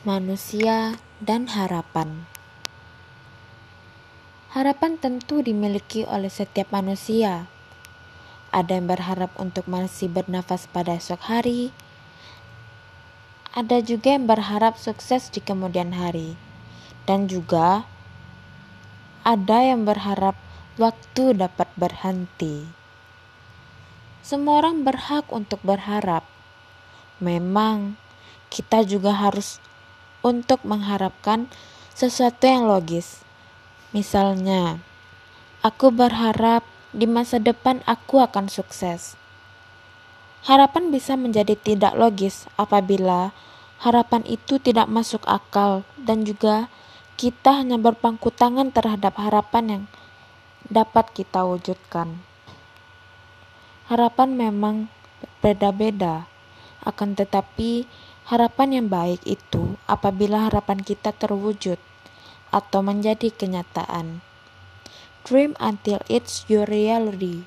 manusia, dan harapan. Harapan tentu dimiliki oleh setiap manusia. Ada yang berharap untuk masih bernafas pada esok hari. Ada juga yang berharap sukses di kemudian hari. Dan juga ada yang berharap waktu dapat berhenti. Semua orang berhak untuk berharap. Memang kita juga harus untuk mengharapkan sesuatu yang logis. Misalnya, aku berharap di masa depan aku akan sukses. Harapan bisa menjadi tidak logis apabila harapan itu tidak masuk akal dan juga kita hanya berpangku tangan terhadap harapan yang dapat kita wujudkan. Harapan memang berbeda-beda, akan tetapi Harapan yang baik itu apabila harapan kita terwujud atau menjadi kenyataan. Dream until it's your reality.